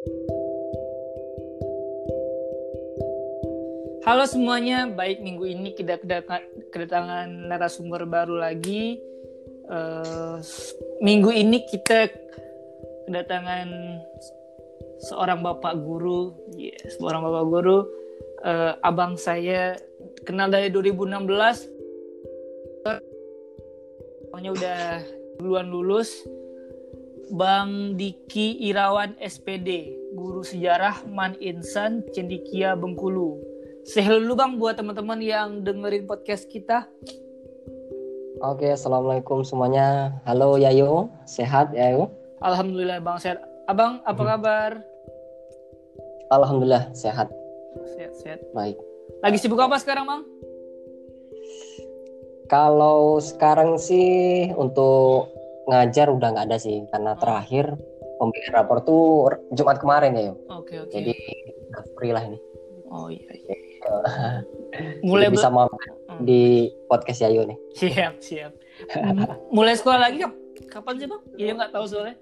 Halo semuanya, baik minggu ini kita kedatangan narasumber baru lagi. Uh, minggu ini kita kedatangan seorang bapak guru, yes, seorang bapak guru, uh, abang saya kenal dari 2016. Pokoknya udah duluan lulus. Bang Diki Irawan SPD, guru sejarah Man Insan Cendikia Bengkulu Say dulu bang buat teman-teman yang dengerin podcast kita. Oke, assalamualaikum semuanya. Halo Yayo, sehat Yayo? Alhamdulillah bang sehat. Abang apa hmm. kabar? Alhamdulillah sehat. Sehat sehat. Baik. Lagi sibuk apa sekarang bang? Kalau sekarang sih untuk ngajar udah nggak ada sih karena oh. terakhir pembicaraan rapor tuh Jumat kemarin ya. Oke oke. Jadi free lah ini. Oh iya. iya. mulai bisa mampir hmm. di podcast Yayu nih. Siap, siap. mulai sekolah lagi kapan sih bang? Iya nggak tahu soalnya.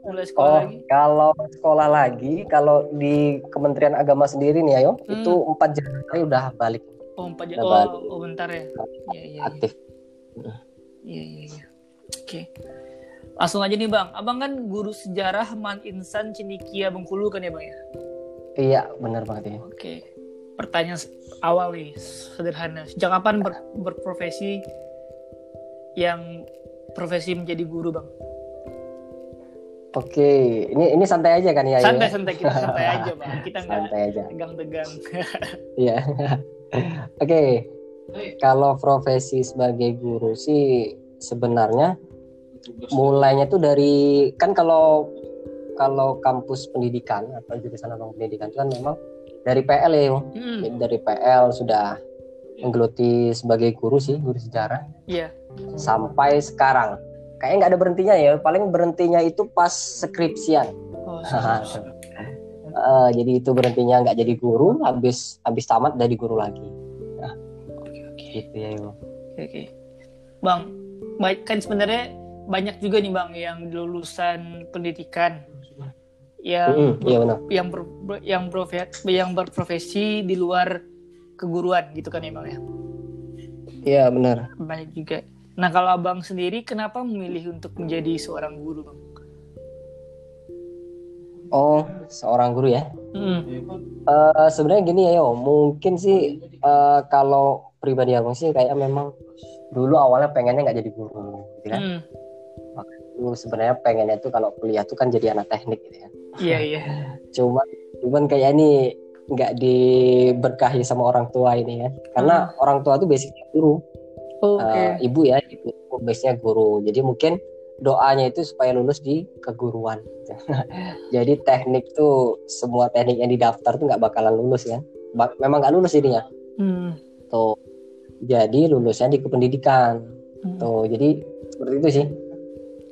Mulai sekolah oh, lagi? Kalau sekolah lagi, kalau di Kementerian Agama sendiri nih Ayo, hmm. itu 4 Januari udah balik. Oh 4 Januari. Oh, oh bentar ya. Iya, iya. Aktif. Iya, iya, iya. Oke. Langsung aja nih Bang. Abang kan guru sejarah Man Insan Cendikia Bengkulu kan ya Bang ya? Iya, benar banget ya. Oke pertanyaan awal nih sederhana sejak kapan ber, berprofesi yang profesi menjadi guru bang Oke, ini ini santai aja kan ya? Santai ya? santai kita santai aja bang, kita nggak tegang-tegang. Iya. Oke, kalau profesi sebagai guru sih sebenarnya mulainya tuh dari kan kalau kalau kampus pendidikan atau jurusan abang pendidikan itu kan memang dari PL ya hmm. dari PL sudah menggeluti sebagai guru sih guru sejarah iya yeah. sampai sekarang kayaknya nggak ada berhentinya ya paling berhentinya itu pas skripsian oh, uh, jadi itu berhentinya nggak jadi guru habis habis tamat dari guru lagi nah, okay, okay. gitu ya oke okay, okay. bang kan sebenarnya banyak juga nih bang yang lulusan pendidikan. Yang mm, iya benar. yang ber, yang profesi yang berprofesi di luar keguruan gitu kan ya bang ya? Iya benar. Banyak juga. Nah kalau abang sendiri kenapa memilih untuk menjadi seorang guru bang? Oh seorang guru ya? Mm. uh, sebenarnya gini ya yo mungkin sih uh, kalau pribadi aku sih kayak memang dulu awalnya pengennya nggak jadi guru gitu kan mm. Makanya sebenarnya pengennya tuh kalau kuliah tuh kan jadi anak teknik gitu ya Iya iya. Cuman cuman kayak ini nggak diberkahi sama orang tua ini ya. Karena hmm. orang tua tuh basicnya guru. Oh, okay. uh, eh, ibu ya, ibu base guru. Jadi mungkin doanya itu supaya lulus di keguruan. Jadi teknik tuh semua teknik yang didaftar tuh nggak bakalan lulus ya. Ba memang nggak lulus jadinya. Hmm. Tuh. Jadi lulusnya di kependidikan. Hmm. Tuh. Jadi seperti itu sih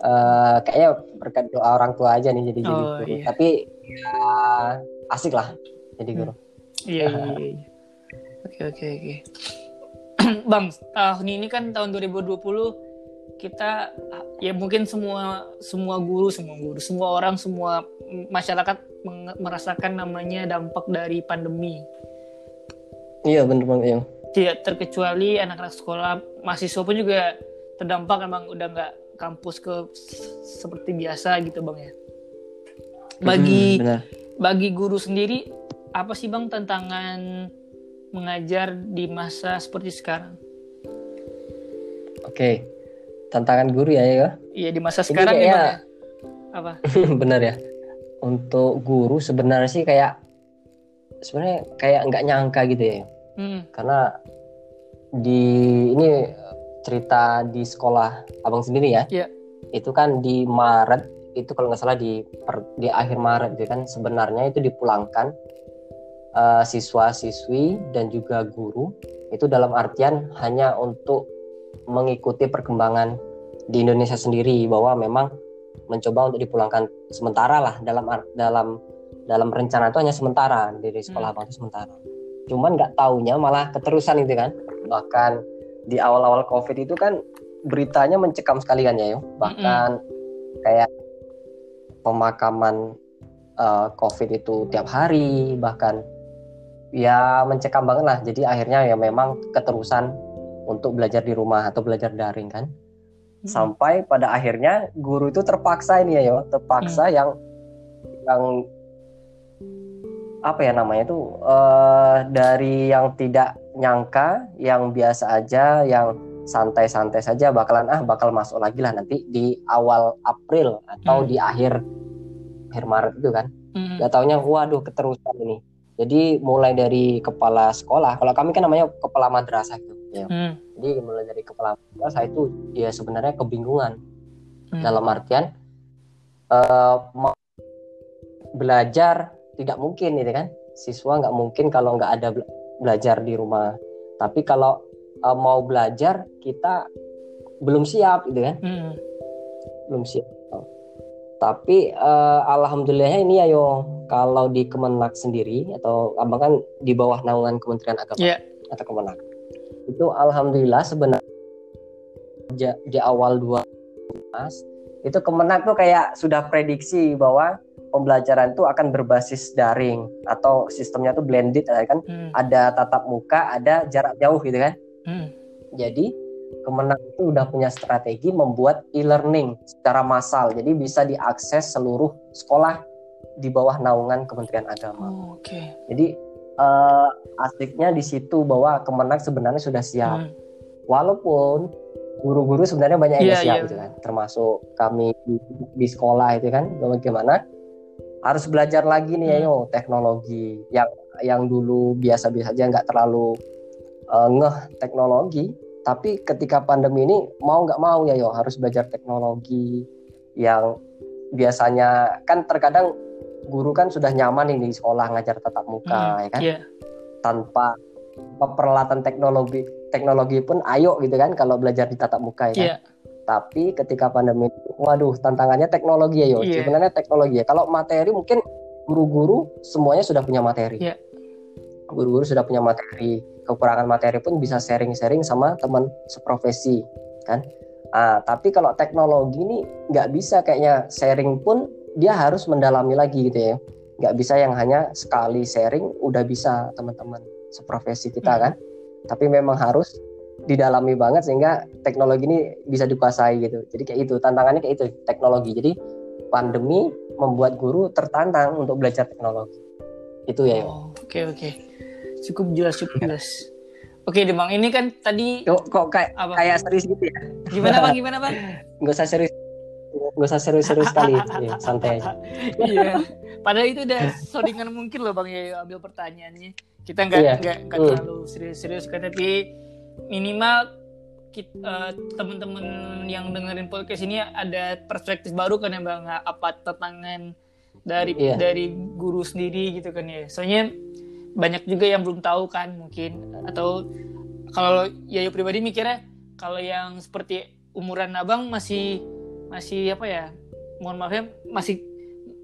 uh, kayaknya berkat doa orang tua aja nih jadi oh, jadi guru. Iya. Tapi ya asik lah jadi guru. Iya, iya, iya, iya. Oke oke oke. Bang, tahun ini kan tahun 2020 kita ya mungkin semua semua guru, semua guru, semua orang, semua masyarakat merasakan namanya dampak dari pandemi. Iya benar banget ya. Tidak terkecuali anak-anak sekolah, mahasiswa pun juga terdampak emang udah nggak kampus ke seperti biasa gitu bang ya. Bagi hmm, bagi guru sendiri apa sih bang tantangan mengajar di masa seperti sekarang? Oke tantangan guru ya ya. Iya di masa sekarang ya, ya? Apa? Benar ya. Untuk guru sebenarnya sih kayak sebenarnya kayak nggak nyangka gitu ya hmm. karena di ini cerita di sekolah abang sendiri ya yeah. itu kan di Maret itu kalau nggak salah di per, di akhir Maret itu kan sebenarnya itu dipulangkan uh, siswa-siswi dan juga guru itu dalam artian hanya untuk mengikuti perkembangan di Indonesia sendiri bahwa memang mencoba untuk dipulangkan sementara lah dalam dalam dalam rencana itu hanya sementara dari sekolah hmm. abang itu sementara cuman nggak taunya malah keterusan itu kan bahkan di awal-awal covid itu kan beritanya mencekam sekali kan ya yo bahkan mm -hmm. kayak pemakaman uh, COVID itu tiap hari bahkan ya mencekam banget lah. Jadi akhirnya ya memang keterusan untuk belajar di rumah atau belajar daring kan. Hmm. Sampai pada akhirnya guru itu terpaksa ini ya, yo, terpaksa hmm. yang yang apa ya namanya itu uh, dari yang tidak nyangka, yang biasa aja, yang santai-santai saja bakalan ah bakal masuk lagi lah nanti di awal April atau hmm. di akhir akhir Maret itu kan. Hmm. Gak taunya waduh keterusan ini. Jadi mulai dari kepala sekolah, kalau kami kan namanya kepala madrasah itu. Ya. Hmm. Jadi mulai dari kepala madrasah itu ya sebenarnya kebingungan hmm. dalam artian uh, belajar tidak mungkin ini kan siswa nggak mungkin kalau nggak ada belajar di rumah. Tapi kalau uh, mau belajar kita belum siap gitu kan, hmm. belum siap tapi uh, alhamdulillahnya ini ayo kalau di Kemenak sendiri atau abang kan di bawah naungan Kementerian Agama yeah. atau Kemenak. Itu alhamdulillah sebenarnya di awal dua itu Kemenak tuh kayak sudah prediksi bahwa pembelajaran itu akan berbasis daring atau sistemnya tuh blended kan hmm. ada tatap muka ada jarak jauh gitu kan hmm. jadi Kemenang itu udah punya strategi membuat e-learning secara massal, jadi bisa diakses seluruh sekolah di bawah naungan Kementerian Agama. Oh, Oke. Okay. Jadi uh, asiknya di situ bahwa Kemenang sebenarnya sudah siap, hmm. walaupun guru-guru sebenarnya banyak yang yeah, siap yeah. gitu kan, termasuk kami di, di sekolah itu kan, bagaimana harus belajar lagi nih hmm. ayo teknologi yang yang dulu biasa-biasa aja nggak terlalu uh, ngeh teknologi tapi ketika pandemi ini mau nggak mau ya yo harus belajar teknologi yang biasanya kan terkadang guru kan sudah nyaman nih di sekolah ngajar tatap muka hmm, ya kan yeah. tanpa peralatan teknologi teknologi pun ayo gitu kan kalau belajar di tatap muka ya kan? Tapi ketika pandemi, waduh tantangannya teknologi ya yo. Yeah. Sebenarnya teknologi ya. Kalau materi mungkin guru-guru semuanya sudah punya materi. Yeah. Guru-guru sudah punya materi kekurangan materi pun bisa sharing-sharing sama teman seprofesi kan ah tapi kalau teknologi ini nggak bisa kayaknya sharing pun dia harus mendalami lagi gitu ya nggak bisa yang hanya sekali sharing udah bisa teman-teman seprofesi kita hmm. kan tapi memang harus didalami banget sehingga teknologi ini bisa dikuasai gitu jadi kayak itu tantangannya kayak itu teknologi jadi pandemi membuat guru tertantang untuk belajar teknologi itu ya oke oke okay, okay cukup jelas cukup jelas Oke, Demang, ini kan tadi kok, kok kayak apa? kayak serius gitu ya? Gimana bang? Gimana bang? Gak usah serius, gak usah serius-serius sekali, ya, santai aja. iya, padahal itu udah sodingan mungkin loh bang ya ambil pertanyaannya. Kita nggak iya. nggak nggak hmm. terlalu serius-serius kan, tapi minimal kita, uh, teman-teman yang dengerin podcast ini ada perspektif baru kan ya bang, apa tantangan dari iya. dari guru sendiri gitu kan ya. Soalnya banyak juga yang belum tahu kan mungkin. Atau kalau Yayu pribadi mikirnya kalau yang seperti umuran abang masih masih apa ya mohon maaf ya masih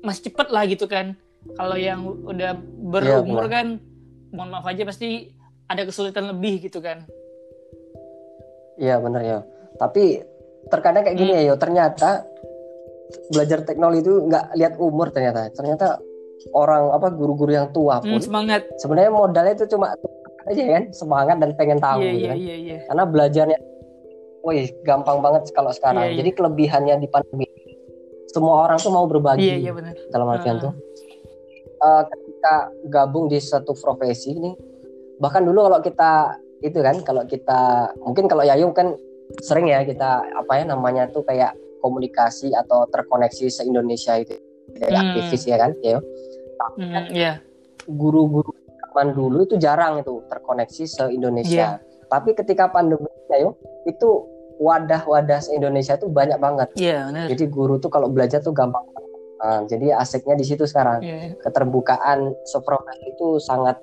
masih cepet lah gitu kan. Kalau yang udah berumur ya, kan mohon maaf aja pasti ada kesulitan lebih gitu kan iya benar ya tapi terkadang kayak gini hmm. ya yo ternyata belajar teknologi itu nggak lihat umur ternyata ternyata orang apa guru-guru yang tua hmm, pun hmm, semangat sebenarnya modalnya itu cuma aja kan semangat dan pengen tahu yeah, gitu yeah, kan yeah, yeah. karena belajarnya wih gampang banget kalau sekarang yeah, yeah. jadi kelebihannya di pandemi semua orang tuh mau berbagi yeah, yeah, benar. dalam artian uh. tuh uh, ketika gabung di satu profesi ini bahkan dulu kalau kita itu kan kalau kita mungkin kalau Yayu kan sering ya kita apa ya namanya tuh kayak komunikasi atau terkoneksi se Indonesia itu kayak hmm. aktivis ya kan ya tapi kan yeah. guru-guru zaman dulu itu jarang itu terkoneksi se Indonesia. Yeah. Tapi ketika pandemi ya itu wadah-wadah se Indonesia itu banyak banget. Yeah, benar. Jadi guru tuh kalau belajar tuh gampang. Nah, jadi asiknya di situ sekarang. Yeah. Keterbukaan seprofesi itu sangat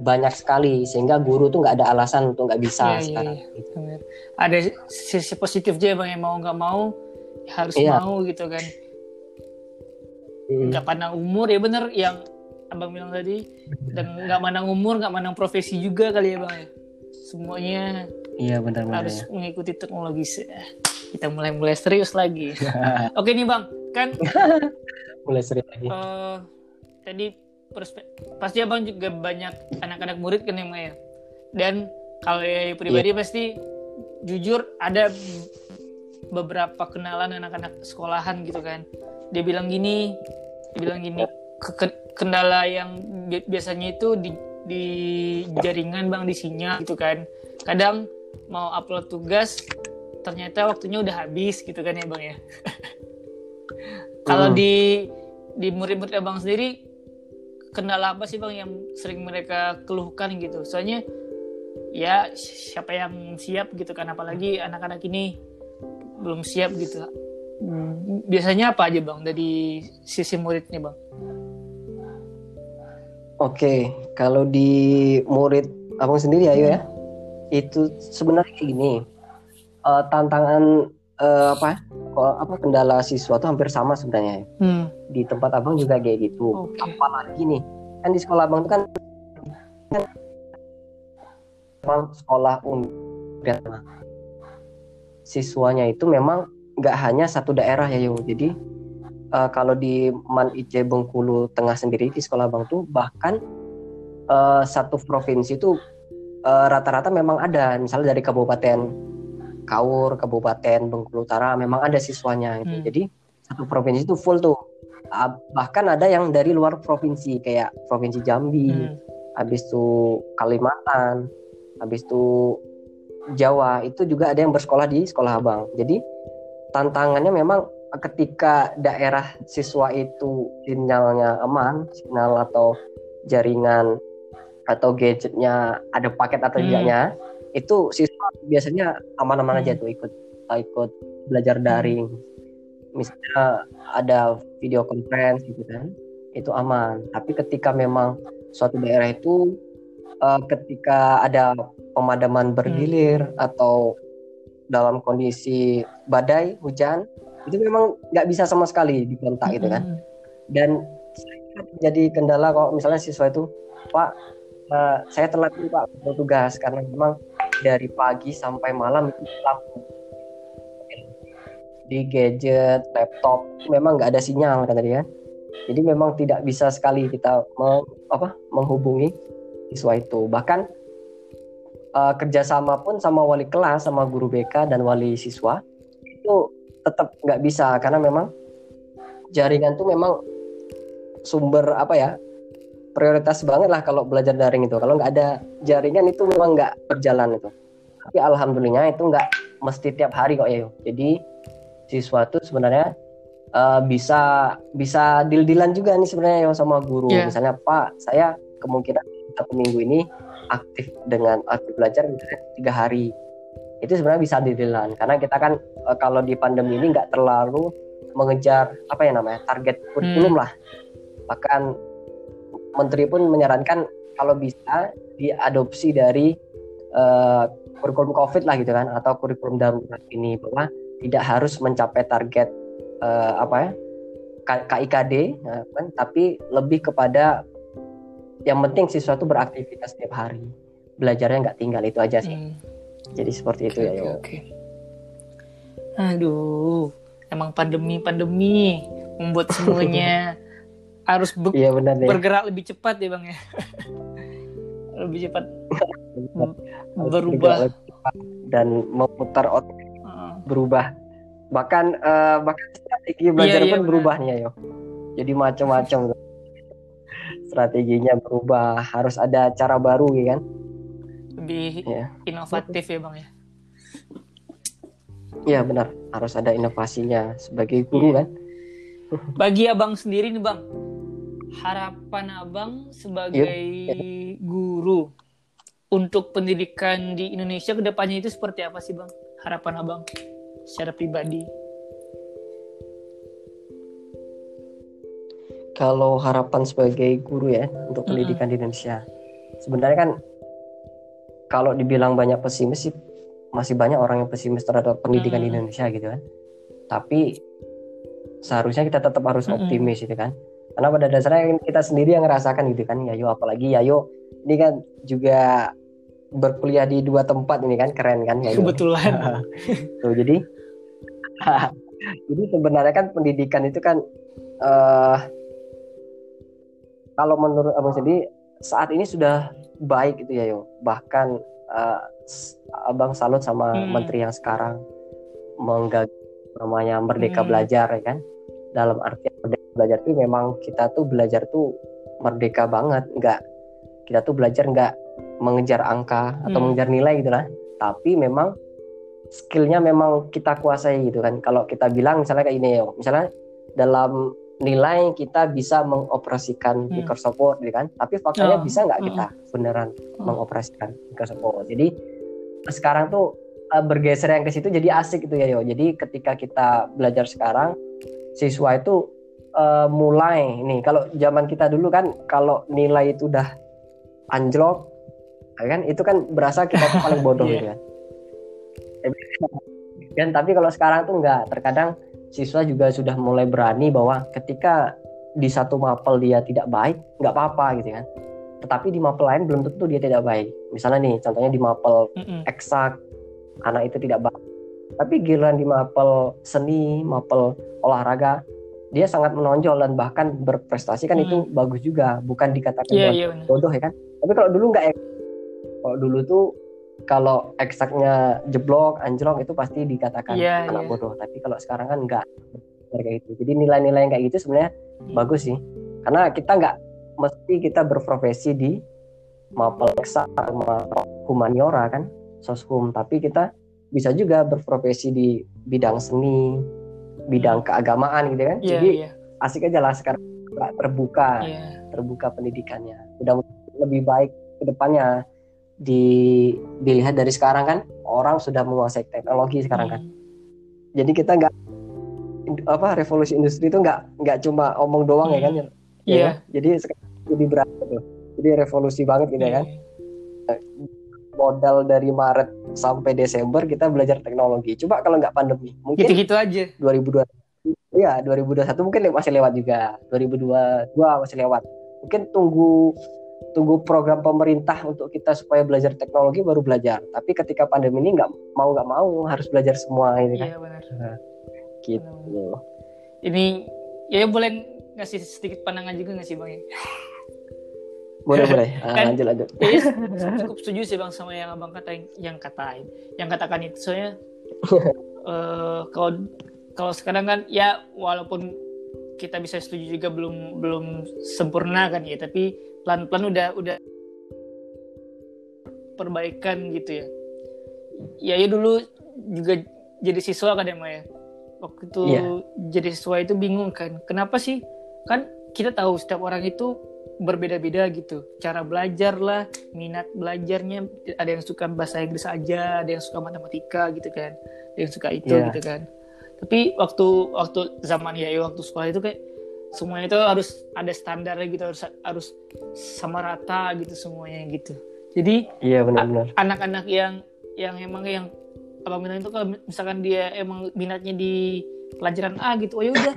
banyak sekali sehingga guru tuh nggak ada alasan untuk nggak bisa yeah, sekarang. Yeah, yeah. Ada sisi positif aja bang yang mau nggak mau harus yeah. mau gitu kan nggak hmm. pandang umur ya bener yang abang bilang tadi dan nggak pandang umur nggak pandang profesi juga kali ya bang ya semuanya iya benar harus ya. mengikuti teknologi kita mulai mulai serius lagi oke nih bang kan mulai sering lagi uh, tadi pasti abang juga banyak anak-anak murid kan yang ya dan kalau ya pribadi yeah. pasti jujur ada beberapa kenalan anak-anak sekolahan gitu kan dia bilang gini dia bilang gini ke kendala yang biasanya itu di, di jaringan bang di sinyal gitu kan kadang mau upload tugas ternyata waktunya udah habis gitu kan ya bang ya kalau hmm. di di murid-murid abang sendiri kendala apa sih bang yang sering mereka keluhkan gitu? Soalnya ya siapa yang siap gitu kan? Apalagi anak-anak ini belum siap gitu. Hmm, biasanya apa aja bang dari sisi muridnya bang? Oke kalau di murid abang sendiri ayo ya itu sebenarnya gini uh, tantangan uh, apa apa kendala siswa tuh hampir sama sebenarnya hmm. di tempat abang juga kayak gitu. Okay. apalagi nih kan di sekolah abang itu kan memang sekolah dan siswanya itu memang nggak hanya satu daerah ya yo. Jadi uh, kalau di Man Ice Bengkulu Tengah sendiri di sekolah abang tuh bahkan uh, satu provinsi itu rata-rata uh, memang ada. Misalnya dari kabupaten Kaur, Kabupaten Bengkulu Utara memang ada siswanya gitu. Hmm. Jadi satu provinsi itu full tuh. Bahkan ada yang dari luar provinsi kayak provinsi Jambi, hmm. habis itu Kalimantan, habis itu Jawa itu juga ada yang bersekolah di sekolah abang. Jadi tantangannya memang ketika daerah siswa itu sinyalnya aman, sinyal atau jaringan atau gadgetnya ada paket atau hmm. tidaknya, itu siswa biasanya aman-aman hmm. aja tuh ikut ikut belajar hmm. daring misalnya ada video conference gitu kan itu aman tapi ketika memang suatu daerah itu uh, ketika ada pemadaman bergilir hmm. atau dalam kondisi badai hujan itu memang nggak bisa sama sekali dikontak hmm. gitu kan hmm. dan jadi kendala kalau misalnya siswa itu pak uh, saya telat nih pak bertugas karena memang dari pagi sampai malam itu lampu di gadget, laptop memang nggak ada sinyal kan tadi ya. Jadi memang tidak bisa sekali kita meng, apa, menghubungi siswa itu. Bahkan uh, kerjasama pun sama wali kelas, sama guru BK dan wali siswa itu tetap nggak bisa karena memang jaringan tuh memang sumber apa ya prioritas banget lah kalau belajar daring itu. Kalau nggak ada jaringan itu memang nggak berjalan itu. Tapi alhamdulillah itu nggak mesti tiap hari kok ya. Jadi siswa tuh sebenarnya uh, bisa bisa dil-dilan juga nih sebenarnya ya sama guru. Yeah. Misalnya Pak, saya kemungkinan satu minggu ini aktif dengan aktif belajar misalnya tiga hari. Itu sebenarnya bisa dil-dilan karena kita kan uh, kalau di pandemi ini nggak terlalu mengejar apa ya namanya target kurikulum hmm. lah. Bahkan menteri pun menyarankan kalau bisa diadopsi dari uh, kurikulum COVID lah gitu kan atau kurikulum darurat ini bahwa tidak harus mencapai target uh, apa ya KIKD ya kan tapi lebih kepada yang penting siswa itu beraktivitas setiap hari belajarnya nggak tinggal itu aja sih hmm. jadi seperti okay, itu ya oke okay. aduh emang pandemi pandemi membuat semuanya harus be iya, benar, bergerak lebih cepat ya bang ya. Lebih cepat berubah. dan memutar otak uh. berubah. Bahkan uh, bahkan strategi iya, belajar iya, pun iya, berubah nih yo. Jadi macam-macam. Strateginya berubah harus ada cara baru ya kan? Lebih ya. inovatif ya bang ya. Iya benar. Harus ada inovasinya sebagai guru kan? Bagi abang sendiri nih bang harapan abang sebagai yep. guru untuk pendidikan di Indonesia ke depannya itu seperti apa sih bang harapan abang secara pribadi kalau harapan sebagai guru ya untuk pendidikan mm -hmm. di Indonesia sebenarnya kan kalau dibilang banyak pesimis sih masih banyak orang yang pesimis terhadap pendidikan mm -hmm. di Indonesia gitu kan tapi seharusnya kita tetap harus optimis mm -hmm. gitu kan karena pada dasarnya kita sendiri yang ngerasakan gitu kan? Yayo apalagi Yayo ini kan juga berkuliah di dua tempat ini kan keren kan Yayo? Kebetulan. Tuh jadi jadi sebenarnya kan pendidikan itu kan uh, kalau menurut abang sendiri saat ini sudah baik gitu ya yo bahkan uh, abang salut sama hmm. menteri yang sekarang menggag namanya merdeka hmm. belajar ya kan? Dalam arti merdeka belajar itu memang kita tuh belajar tuh merdeka banget nggak kita tuh belajar nggak mengejar angka atau hmm. mengejar nilai gitu lah tapi memang skillnya memang kita kuasai gitu kan kalau kita bilang misalnya kayak ini ya misalnya dalam nilai kita bisa mengoperasikan hmm. Microsoft Word gitu kan tapi faktanya oh. bisa nggak kita hmm. beneran hmm. mengoperasikan Microsoft Word jadi sekarang tuh uh, bergeser yang ke situ jadi asik gitu ya yo jadi ketika kita belajar sekarang siswa itu uh, mulai ini kalau zaman kita dulu kan kalau nilai itu udah anjlok ya kan? Itu kan berasa kita tuh paling bodoh yeah. gitu kan dan tapi kalau sekarang tuh enggak terkadang siswa juga sudah mulai berani bahwa ketika di satu mapel dia tidak baik nggak apa-apa gitu kan. Tetapi di mapel lain belum tentu dia tidak baik. Misalnya nih contohnya di mapel mm -mm. eksak anak itu tidak baik. Tapi giliran di mapel seni mapel olahraga dia sangat menonjol dan bahkan berprestasi kan mm. itu bagus juga bukan dikatakan yeah, yeah, bodoh ya kan tapi kalau dulu nggak kalau dulu tuh kalau eksaknya jeblok, anjlok itu pasti dikatakan yeah, anak yeah. bodoh. Tapi kalau sekarang kan enggak kayak itu. Jadi nilai-nilai yang kayak gitu sebenarnya hmm. bagus sih. Karena kita nggak mesti kita berprofesi di mapel eksak sama humaniora kan, soshum. Tapi kita bisa juga berprofesi di bidang seni, bidang hmm. keagamaan gitu kan. Yeah, Jadi yeah. asik aja lah sekarang terbuka, yeah. terbuka pendidikannya. Udah lebih baik ke depannya di dilihat dari sekarang kan orang sudah menguasai teknologi sekarang kan. Hmm. Jadi kita nggak apa revolusi industri itu nggak nggak cuma omong doang ya kan ya. Iya. Yeah. Jadi lebih berat tuh. Jadi revolusi banget gitu yeah. kan. Modal dari Maret sampai Desember kita belajar teknologi. Coba kalau nggak pandemi, mungkin gitu-gitu aja. 2020 Iya, 2021 mungkin masih lewat juga. 2022 masih lewat. Mungkin tunggu tunggu program pemerintah untuk kita supaya belajar teknologi baru belajar. Tapi ketika pandemi ini nggak mau nggak mau harus belajar semua ini kan. Iya benar. Nah, gitu. Ini ya boleh ngasih sedikit pandangan juga nggak sih bang? Boleh boleh. Ah, kan, lanjut lanjut. Ya, cukup setuju sih bang sama yang abang kata yang katain, yang katakan itu soalnya uh, kalau kalau sekarang kan ya walaupun kita bisa setuju juga belum belum sempurna kan ya tapi pelan-pelan udah udah perbaikan gitu ya ya ya dulu juga jadi siswa kan ya Maya waktu itu yeah. jadi siswa itu bingung kan kenapa sih kan kita tahu setiap orang itu berbeda-beda gitu. Cara belajar lah minat belajarnya. Ada yang suka bahasa Inggris aja ada yang suka matematika gitu kan. Ada yang suka itu yeah. gitu kan. Tapi waktu waktu zaman ya waktu sekolah itu kayak semuanya itu harus ada standarnya gitu harus harus sama rata gitu semuanya gitu. Jadi iya benar-benar anak-anak yang yang emang yang apa minat itu kalau misalkan dia emang minatnya di pelajaran A gitu oh ya udah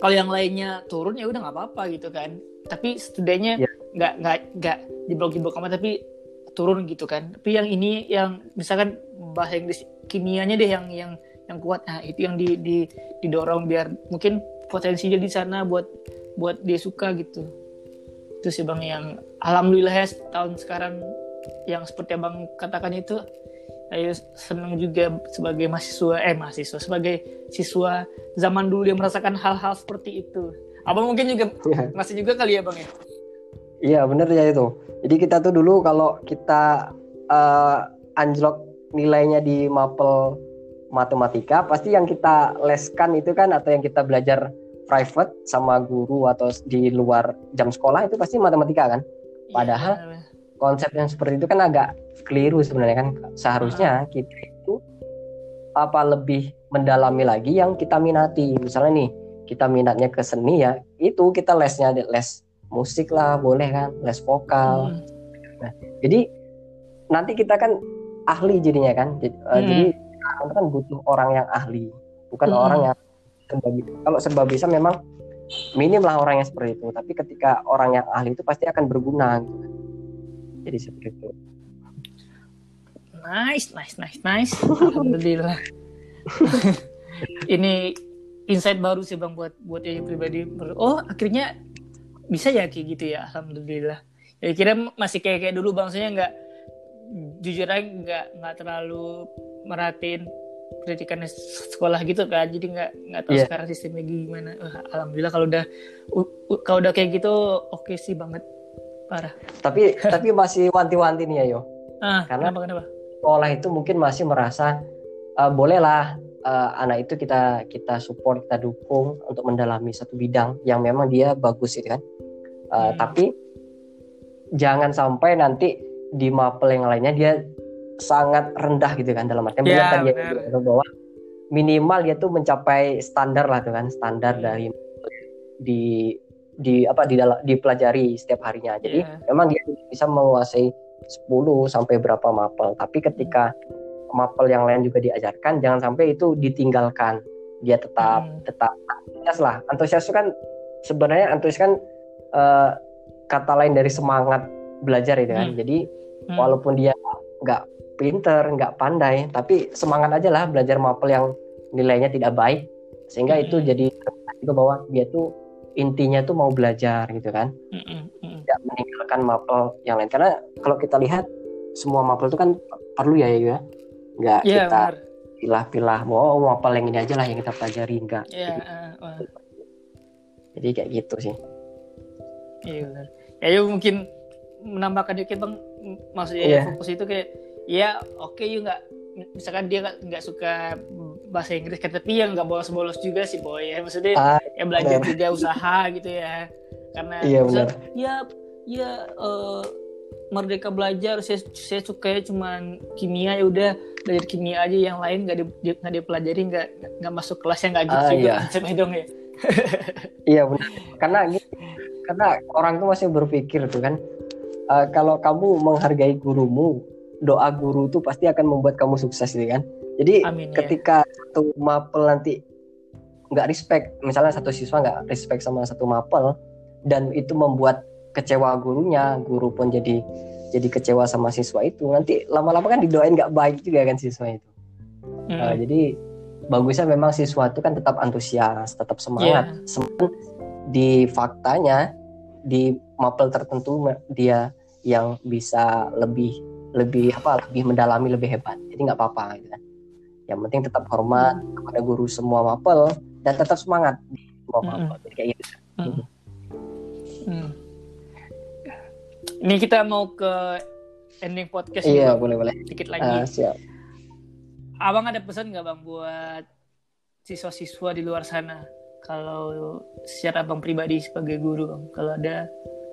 kalau yang lainnya turun ya udah nggak apa-apa gitu kan tapi setidaknya iya. nggak yeah. nggak nggak diblok-blok amat tapi turun gitu kan tapi yang ini yang misalkan bahasa Inggris kimianya deh yang yang yang kuat nah itu yang di, di didorong biar mungkin potensinya di sana buat buat dia suka gitu itu sih bang yang alhamdulillah ya tahun sekarang yang seperti abang katakan itu ayo senang juga sebagai mahasiswa eh mahasiswa sebagai siswa zaman dulu yang merasakan hal-hal seperti itu. Abang mungkin juga ya. masih juga kali ya bang ya? Iya bener ya itu. Jadi kita tuh dulu kalau kita uh, anjlok nilainya di mapel matematika pasti yang kita leskan itu kan atau yang kita belajar private sama guru atau di luar jam sekolah itu pasti matematika kan? Iya, padahal ya, konsep yang seperti itu kan agak keliru sebenarnya kan. Seharusnya kita itu apa lebih mendalami lagi yang kita minati. Misalnya nih kita minatnya ke seni ya itu kita lesnya les musik lah boleh kan les vokal. Hmm. nah jadi nanti kita kan ahli jadinya kan. Jadi, hmm. uh, jadi sekarang kan butuh orang yang ahli bukan hmm. orang yang serba kalau serba bisa memang minim lah orang yang seperti itu. Tapi ketika orang yang ahli itu pasti akan berguna gitu kan. Jadi seperti itu nice nice nice nice. Alhamdulillah. Ini insight baru sih bang buat buat yang pribadi. Oh akhirnya bisa ya kayak gitu ya, alhamdulillah. Ya kira masih kayak kayak dulu bang, saya nggak jujur aja nggak nggak terlalu merhatiin pendidikan sekolah gitu kan. Jadi nggak nggak tahu yeah. sekarang sistemnya gimana. Uh, alhamdulillah kalau udah kalau udah kayak gitu oke okay sih banget. Parah. Tapi tapi masih wanti-wanti nih ya yo ah, karena kenapa, kenapa? Sekolah itu mungkin masih merasa uh, bolehlah uh, anak itu kita kita support kita dukung untuk mendalami satu bidang yang memang dia bagus itu kan uh, hmm. tapi jangan sampai nanti di mapel yang lainnya dia sangat rendah gitu kan dalam artian tadi ya, bahwa minimal dia tuh mencapai standar lah tuh kan standar hmm. dari di di apa di dalam dipelajari setiap harinya jadi yeah. memang dia bisa menguasai 10 sampai berapa mapel tapi ketika mapel yang lain juga diajarkan jangan sampai itu ditinggalkan dia tetap hmm. tetap antusias lah antusias itu kan sebenarnya antusias kan uh, kata lain dari semangat belajar itu kan hmm. jadi hmm. walaupun dia nggak pinter nggak pandai tapi semangat aja lah belajar mapel yang nilainya tidak baik sehingga hmm. itu jadi juga bahwa dia tuh intinya tuh mau belajar gitu kan. Tidak meninggalkan mapel yang lain. Karena kalau kita lihat semua mapel itu kan perlu ya ya. Nggak yeah, kita pilah-pilah mau oh, mapel yang ini aja lah yang kita pelajari. Enggak yeah, uh, uh. jadi kayak gitu sih. Iya benar. Ya mungkin menambahkan dikit bang. Maksudnya yeah. fokus itu kayak ya oke okay, nggak misalkan dia nggak suka bahasa Inggris kan. Tapi yang nggak bolos-bolos juga sih boy ya. Maksudnya ah, ya belajar bener. juga usaha gitu ya. Karena iya, misal, ya ya uh, merdeka belajar. Saya saya suka cuma kimia ya udah. Belajar kimia aja yang lain nggak di nggak dipelajari nggak nggak masuk kelas yang nggak gitu ah, juga. Iya. dong ya. Iya benar. Karena karena orang tuh masih berpikir tuh kan uh, kalau kamu menghargai gurumu doa guru itu pasti akan membuat kamu sukses nih kan? Jadi Amin, ya. ketika. Satu mapel nanti nggak respect. Misalnya satu siswa nggak respect sama satu mapel dan itu membuat kecewa gurunya guru pun jadi jadi kecewa sama siswa itu. Nanti lama-lama kan didoain nggak baik juga kan siswa itu. Hmm. uh, jadi bagusnya memang siswa itu kan tetap antusias tetap semangat. Yeah. semangat di faktanya di mapel tertentu dia yang bisa lebih lebih apa lebih mendalami lebih hebat. Jadi nggak apa-apa gitu kan yang penting tetap hormat kepada guru semua mapel dan tetap semangat di semua mapel. Mm -hmm. jadi kayak gitu. Mm -hmm. ini kita mau ke ending podcast iya juga. boleh boleh. Sedikit lagi. uh, siap. Abang ada pesan nggak bang buat siswa-siswa di luar sana? Kalau secara abang pribadi sebagai guru bang kalau ada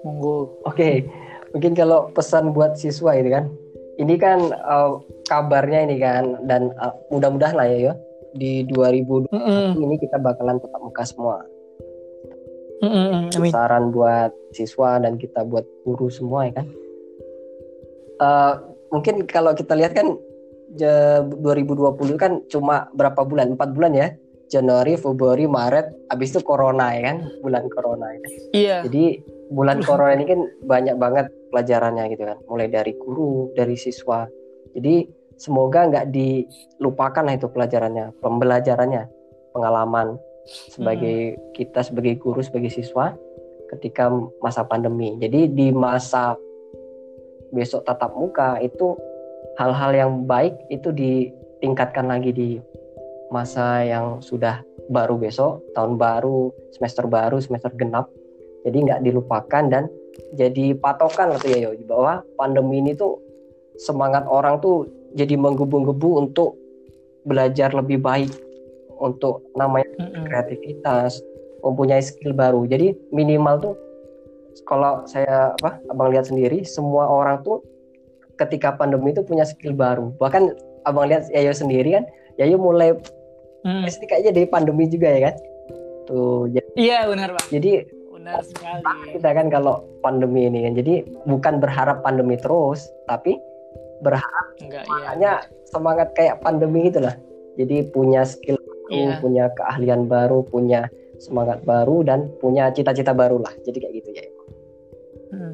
monggo. Oke okay. mungkin kalau pesan buat siswa ini kan ini kan uh, kabarnya ini kan dan uh, mudah-mudahan lah ya yo di 2020 mm -hmm. ini kita bakalan tetap muka semua. Mm -hmm. Saran buat siswa dan kita buat guru semua ya kan. Uh, mungkin kalau kita lihat kan 2020 kan cuma berapa bulan? Empat bulan ya. Januari, Februari, Maret, habis itu Corona ya kan, bulan Corona ya. Kan? Iya. Jadi bulan Corona ini kan banyak banget pelajarannya gitu kan. Mulai dari guru dari siswa. Jadi semoga nggak dilupakan lah itu pelajarannya pembelajarannya pengalaman sebagai hmm. kita sebagai guru sebagai siswa ketika masa pandemi. Jadi di masa besok tatap muka itu hal-hal yang baik itu ditingkatkan lagi di masa yang sudah baru besok tahun baru semester baru semester genap jadi nggak dilupakan dan jadi patokan gitu ya yo? Bahwa pandemi ini tuh semangat orang tuh jadi menggebu-gebu untuk belajar lebih baik untuk namanya mm-hmm. kreativitas mempunyai skill baru. Jadi minimal tuh kalau saya apa abang lihat sendiri semua orang tuh ketika pandemi itu punya skill baru. Bahkan abang lihat Yayo sendiri kan Yayo mulai mm. pasti kayaknya dari pandemi juga ya kan? Tuh jadi, iya benar bang. jadi Benar sekali. Kita kan kalau pandemi ini kan, jadi bukan berharap pandemi terus, tapi berharap Enggak, iya. semangat kayak pandemi gitu lah. Jadi punya skill baru, iya. punya keahlian baru, punya semangat baru dan punya cita-cita baru lah. Jadi kayak gitu ya. Hmm.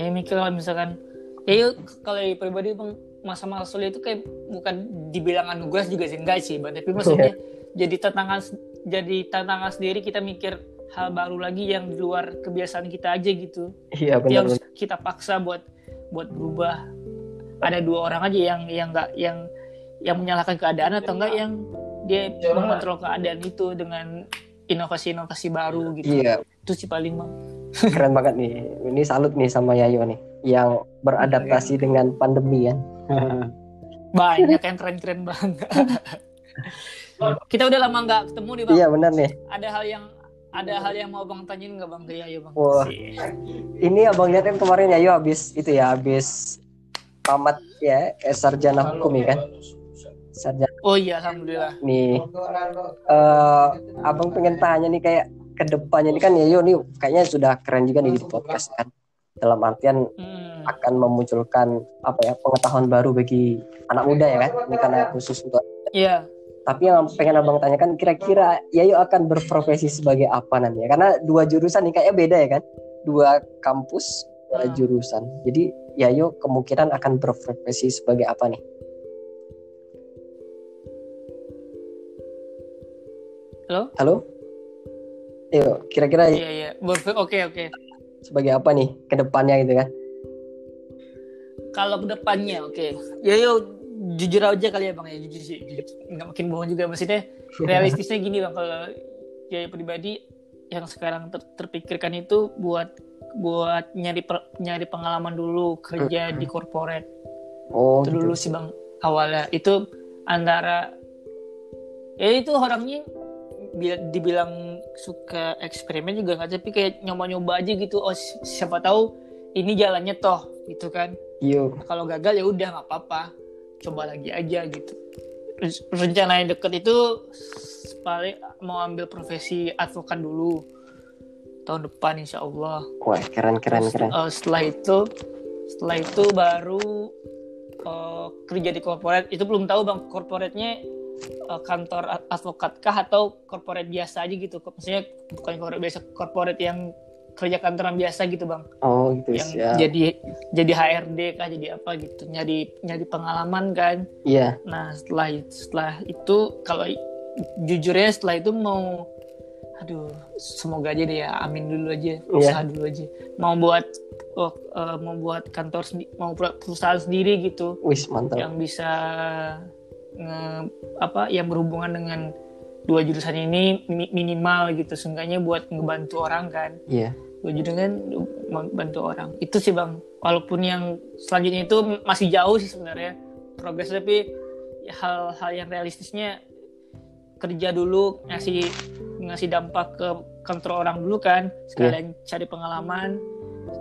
Ya mikir kalau misalkan, ya yuk, kalau pribadi bang masa-masa sulit itu kayak bukan dibilang anugerah juga sih enggak sih bang tapi maksudnya jadi tantangan jadi tantangan sendiri kita mikir hal baru lagi yang di luar kebiasaan kita aja gitu. Iya benar yang kita paksa buat buat berubah. Ada dua orang aja yang yang enggak yang yang menyalahkan keadaan atau enggak yang dia mengontrol keadaan itu dengan inovasi-inovasi baru gitu. Iya. Itu sih paling bang. Keren banget nih. Ini salut nih sama Yayo nih yang beradaptasi iya. dengan pandemi ya. Banyak yang keren-keren banget. Kita udah lama nggak ketemu nih bang. Iya benar nih. Ada hal yang ada hal yang mau bang tanyain nggak bang? Ke Yayo bang. Wah. ini abang lihat kan kemarin Yayo habis itu ya habis tamat ya sarjana hukum ya kan? sarjana oh iya alhamdulillah. Nih. Uh, abang pengen tanya nih kayak ke depannya ini kan Yayo nih kayaknya sudah keren juga nih di podcast kan. Dalam artian hmm. akan memunculkan apa ya pengetahuan baru bagi anak muda ya kan? Ini karena khusus untuk Iya. Yeah tapi yang pengen abang tanyakan kira-kira Yayo akan berprofesi sebagai apa nanti ya? Karena dua jurusan nih kayaknya beda ya kan? Dua kampus, dua hmm. jurusan. Jadi Yayo kemungkinan akan berprofesi sebagai apa nih? Halo? Halo? Yo, kira-kira Iya, iya. Oke, oke. Sebagai apa nih ke depannya gitu kan? Kalau ke depannya, oke. Okay. Yayo jujur aja kali ya bang ya. Jujur sih nggak makin bohong juga maksudnya realistisnya gini bang kalau ya pribadi yang sekarang ter terpikirkan itu buat buat nyari per, nyari pengalaman dulu kerja di corporate oh, itu gitu. dulu sih bang awalnya. Itu antara ya itu orangnya dibilang suka eksperimen juga nggak tapi kayak nyoba-nyoba aja gitu. Oh siapa tahu ini jalannya toh gitu kan. Iya. Kalau gagal ya udah nggak apa-apa coba lagi aja gitu. Rencana yang deket itu paling mau ambil profesi advokat dulu. Tahun depan insya Allah. Wah keren keren keren. uh, setelah itu setelah itu baru uh, kerja di korporat. Itu belum tahu bang korporatnya uh, kantor advokat kah atau korporat biasa aja gitu. Maksudnya bukan korporat biasa korporat yang kerja kantoran biasa gitu bang oh gitu yang siap. jadi jadi HRD kah jadi apa gitu nyari nyari pengalaman kan iya yeah. nah setelah setelah itu kalau jujurnya setelah itu mau aduh semoga aja deh ya amin dulu aja iya. usaha yeah. dulu aja mau buat oh, uh, mau buat kantor mau perusahaan sendiri gitu Wis, mantap. yang bisa nge, apa yang berhubungan dengan dua jurusan ini minimal gitu seenggaknya buat ngebantu orang kan iya yeah gue kan bantu orang. Itu sih bang. Walaupun yang selanjutnya itu masih jauh sih sebenarnya progres tapi hal-hal yang realistisnya kerja dulu ngasih ngasih dampak ke kantor orang dulu kan. Sekalian yeah. cari pengalaman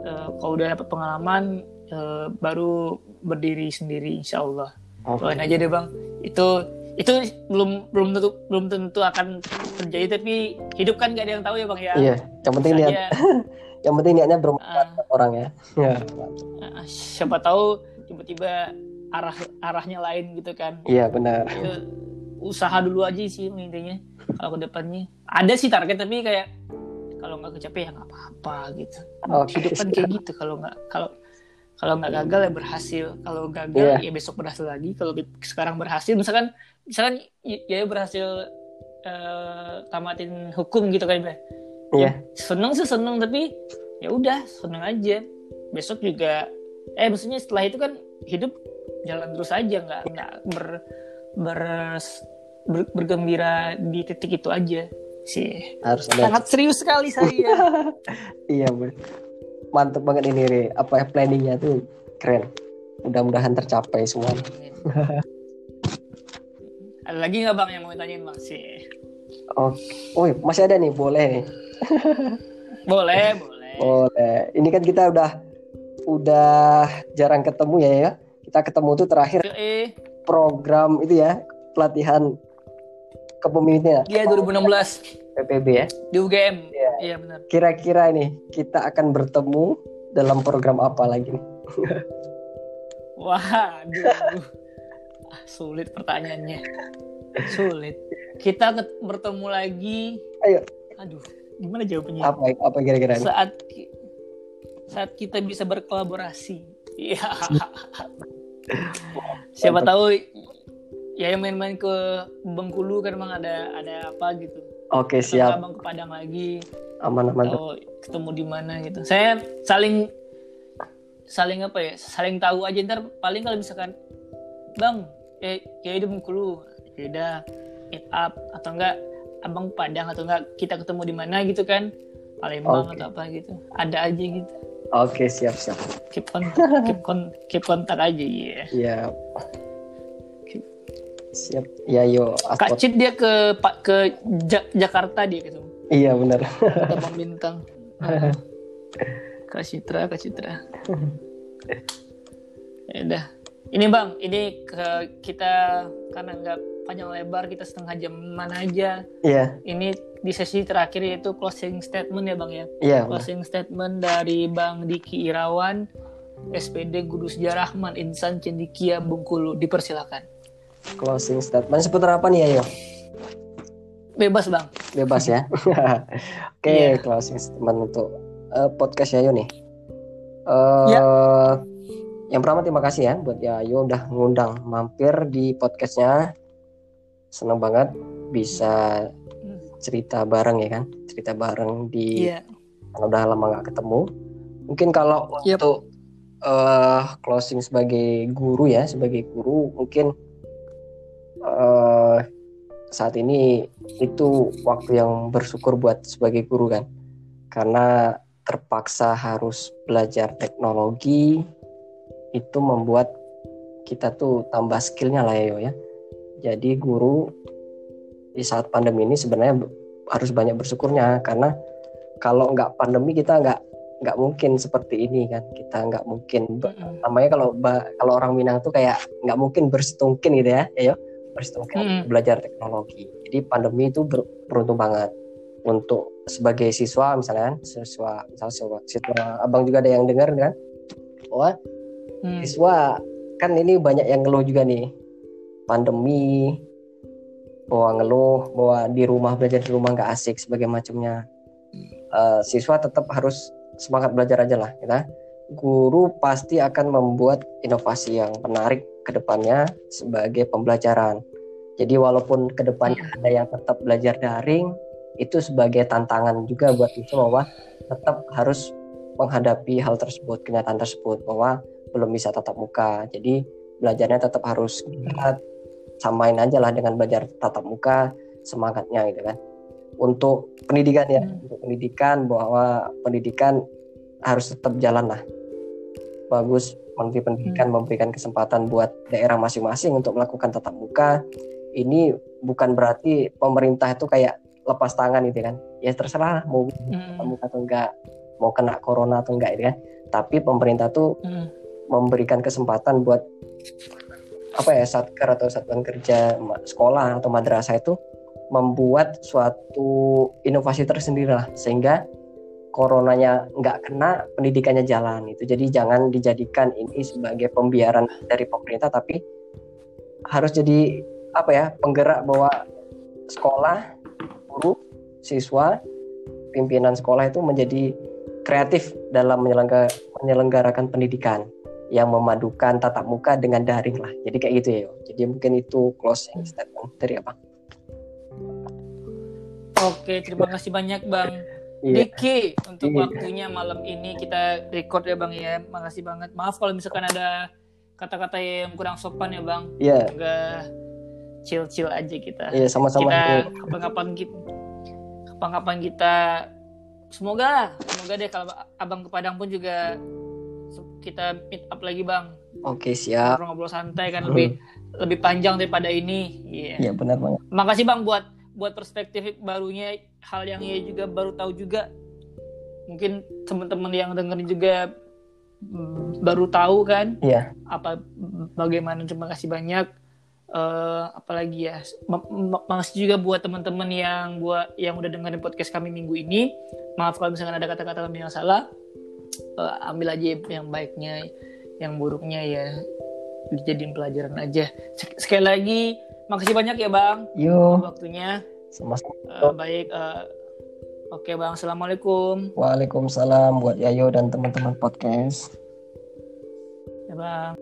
uh, kalau udah dapat pengalaman uh, baru berdiri sendiri insya Allah. Okay. aja deh bang. Itu itu belum belum tentu belum tentu akan terjadi tapi hidup kan gak ada yang tahu ya bang ya? Iya yang penting niat. Yang penting niatnya bermanfaat uh, orang ya, ya. Uh, siapa tahu tiba-tiba arah arahnya lain gitu kan. Iya benar. Itu, usaha dulu aja sih intinya kalau ke depannya. Ada sih target tapi kayak kalau nggak kecapai ya nggak apa-apa gitu. Okay. hidup kan kayak gitu kalau nggak kalau kalau nggak gagal ya berhasil. Kalau gagal yeah. ya besok berhasil lagi. Kalau sekarang berhasil misalkan misalkan ya berhasil uh, tamatin hukum gitu kan ya yeah. seneng sih seneng tapi ya udah seneng aja. Besok juga eh maksudnya setelah itu kan hidup jalan terus aja nggak nggak ber, ber, ber bergembira di titik itu aja sih. Harus sangat serius sekali saya. Iya ber mantep banget ini Re. apa ya planningnya tuh keren mudah-mudahan tercapai semua Ada lagi nggak bang yang mau tanyain bang sih? Oh, oh masih ada nih, boleh nih. boleh, boleh. Boleh. Ini kan kita udah udah jarang ketemu ya ya. Kita ketemu tuh terakhir program itu ya pelatihan kepemimpinan. Iya 2016. PPB ya. Di UGM. Iya ya, benar. Kira-kira ini kita akan bertemu dalam program apa lagi nih? Wah, aduh sulit pertanyaannya. Sulit. Kita bertemu lagi. Ayo. Aduh, gimana jawabannya? Apa apa kira-kira? Saat saat kita bisa berkolaborasi. Iya. siapa tahu ya yang main-main ke Bengkulu kan emang ada ada apa gitu. Oke siap. abang ke Padang lagi. Aman aman. Atau ketemu di mana gitu. Saya saling saling apa ya? Saling tahu aja. Ntar paling kalau misalkan bang ya ya itu Bengkulu. Ya udah meet up atau enggak abang Padang atau enggak kita ketemu di mana gitu kan. Palembang okay. atau apa gitu. Ada aja gitu. Oke okay, siap siap. Keep kontak keep, kon keep kontak aja ya yeah. iya siap. Ya yo Kak Cid dia ke pak ke ja Jakarta dia gitu. Iya benar. Abang Bintang Kak Citra Kak Citra. Ya udah. Ini bang ini ke kita karena nggak panjang lebar kita setengah jam mana aja. Iya. Ini di sesi terakhir yaitu closing statement ya bang ya? Iya closing bener. statement dari bang Diki Irawan SPD Guru Sejarah Man Insan Cendikia Bungkulu. Dipersilakan closing statement seputar apa nih ayo bebas bang bebas ya oke okay, yeah. closing statement untuk uh, podcast Yayo nih uh, ya. yang pertama terima kasih ya buat Yayo udah ngundang mampir di podcastnya seneng banget bisa cerita bareng ya kan cerita bareng di yeah. karena udah lama nggak ketemu mungkin kalau yep. untuk uh, closing sebagai guru ya sebagai guru mungkin uh, saat ini itu waktu yang bersyukur buat sebagai guru kan. Karena terpaksa harus belajar teknologi itu membuat kita tuh tambah skillnya lah ya ya. Jadi guru di saat pandemi ini sebenarnya harus banyak bersyukurnya. Karena kalau nggak pandemi kita nggak nggak mungkin seperti ini kan. Kita nggak mungkin namanya kalau kalau orang Minang tuh kayak nggak mungkin bersetungkin gitu ya ya bersetungkin mm. belajar teknologi. Jadi pandemi itu ber, beruntung banget. Untuk sebagai siswa misalnya siswa misalnya siswa, siswa abang juga ada yang dengar kan? Wah mm. siswa kan ini banyak yang ngeluh juga nih. Pandemi bahwa ngeluh bahwa di rumah belajar di rumah nggak asik sebagai macamnya. Uh, siswa tetap harus semangat belajar aja lah kita guru pasti akan membuat inovasi yang menarik ke depannya sebagai pembelajaran. Jadi walaupun ke depannya ada yang tetap belajar daring itu sebagai tantangan juga buat siswa bahwa tetap harus menghadapi hal tersebut kenyataan tersebut bahwa belum bisa tatap muka. Jadi belajarnya tetap harus giat samain aja lah dengan belajar tatap muka semangatnya gitu kan. Untuk pendidikan ya hmm. untuk pendidikan bahwa pendidikan harus tetap jalan lah bagus Menteri Pendidikan hmm. memberikan kesempatan buat daerah masing-masing untuk melakukan tatap muka ini bukan berarti pemerintah itu kayak lepas tangan gitu kan ya terserah mau hmm. tatap muka atau enggak mau kena corona atau enggak gitu kan tapi pemerintah tuh hmm. memberikan kesempatan buat apa ya satker atau satuan kerja sekolah atau madrasah itu membuat suatu inovasi tersendiri lah sehingga coronanya nggak kena pendidikannya jalan itu jadi jangan dijadikan ini sebagai pembiaran dari pemerintah tapi harus jadi apa ya penggerak bahwa sekolah guru siswa pimpinan sekolah itu menjadi kreatif dalam menyelenggarakan pendidikan yang memadukan tatap muka dengan daring lah. Jadi kayak gitu ya. Jadi mungkin itu closing statement dari apa? Oke, terima kasih banyak Bang. Iya. Diki untuk iya. waktunya malam ini kita record ya Bang ya. Makasih banget. Maaf kalau misalkan ada kata-kata yang kurang sopan ya Bang. Iya. Enggak chill-chill aja kita. Iya, sama-sama. Kita kapan-kapan kita kapan-kapan kita semoga semoga deh kalau Abang ke Padang pun juga kita meet up lagi bang. Oke siap. Ngobrol-ngobrol santai kan hmm. lebih lebih panjang daripada ini. Iya. Yeah. Iya benar banget. Makasih bang buat buat perspektif barunya hal yang ia juga baru tahu juga. Mungkin teman-teman yang dengerin juga baru tahu kan. Iya. Apa bagaimana terima kasih banyak. Uh, apalagi ya makasih juga buat teman-teman yang buat yang udah dengerin podcast kami minggu ini maaf kalau misalkan ada kata-kata kami yang salah uh, ambil aja yang baiknya yang buruknya ya dijadiin pelajaran aja sekali lagi makasih banyak ya bang Yo. waktunya. Sama-sama. Uh, baik uh, oke bang assalamualaikum. Waalaikumsalam buat Yayo dan teman-teman podcast. Ya bang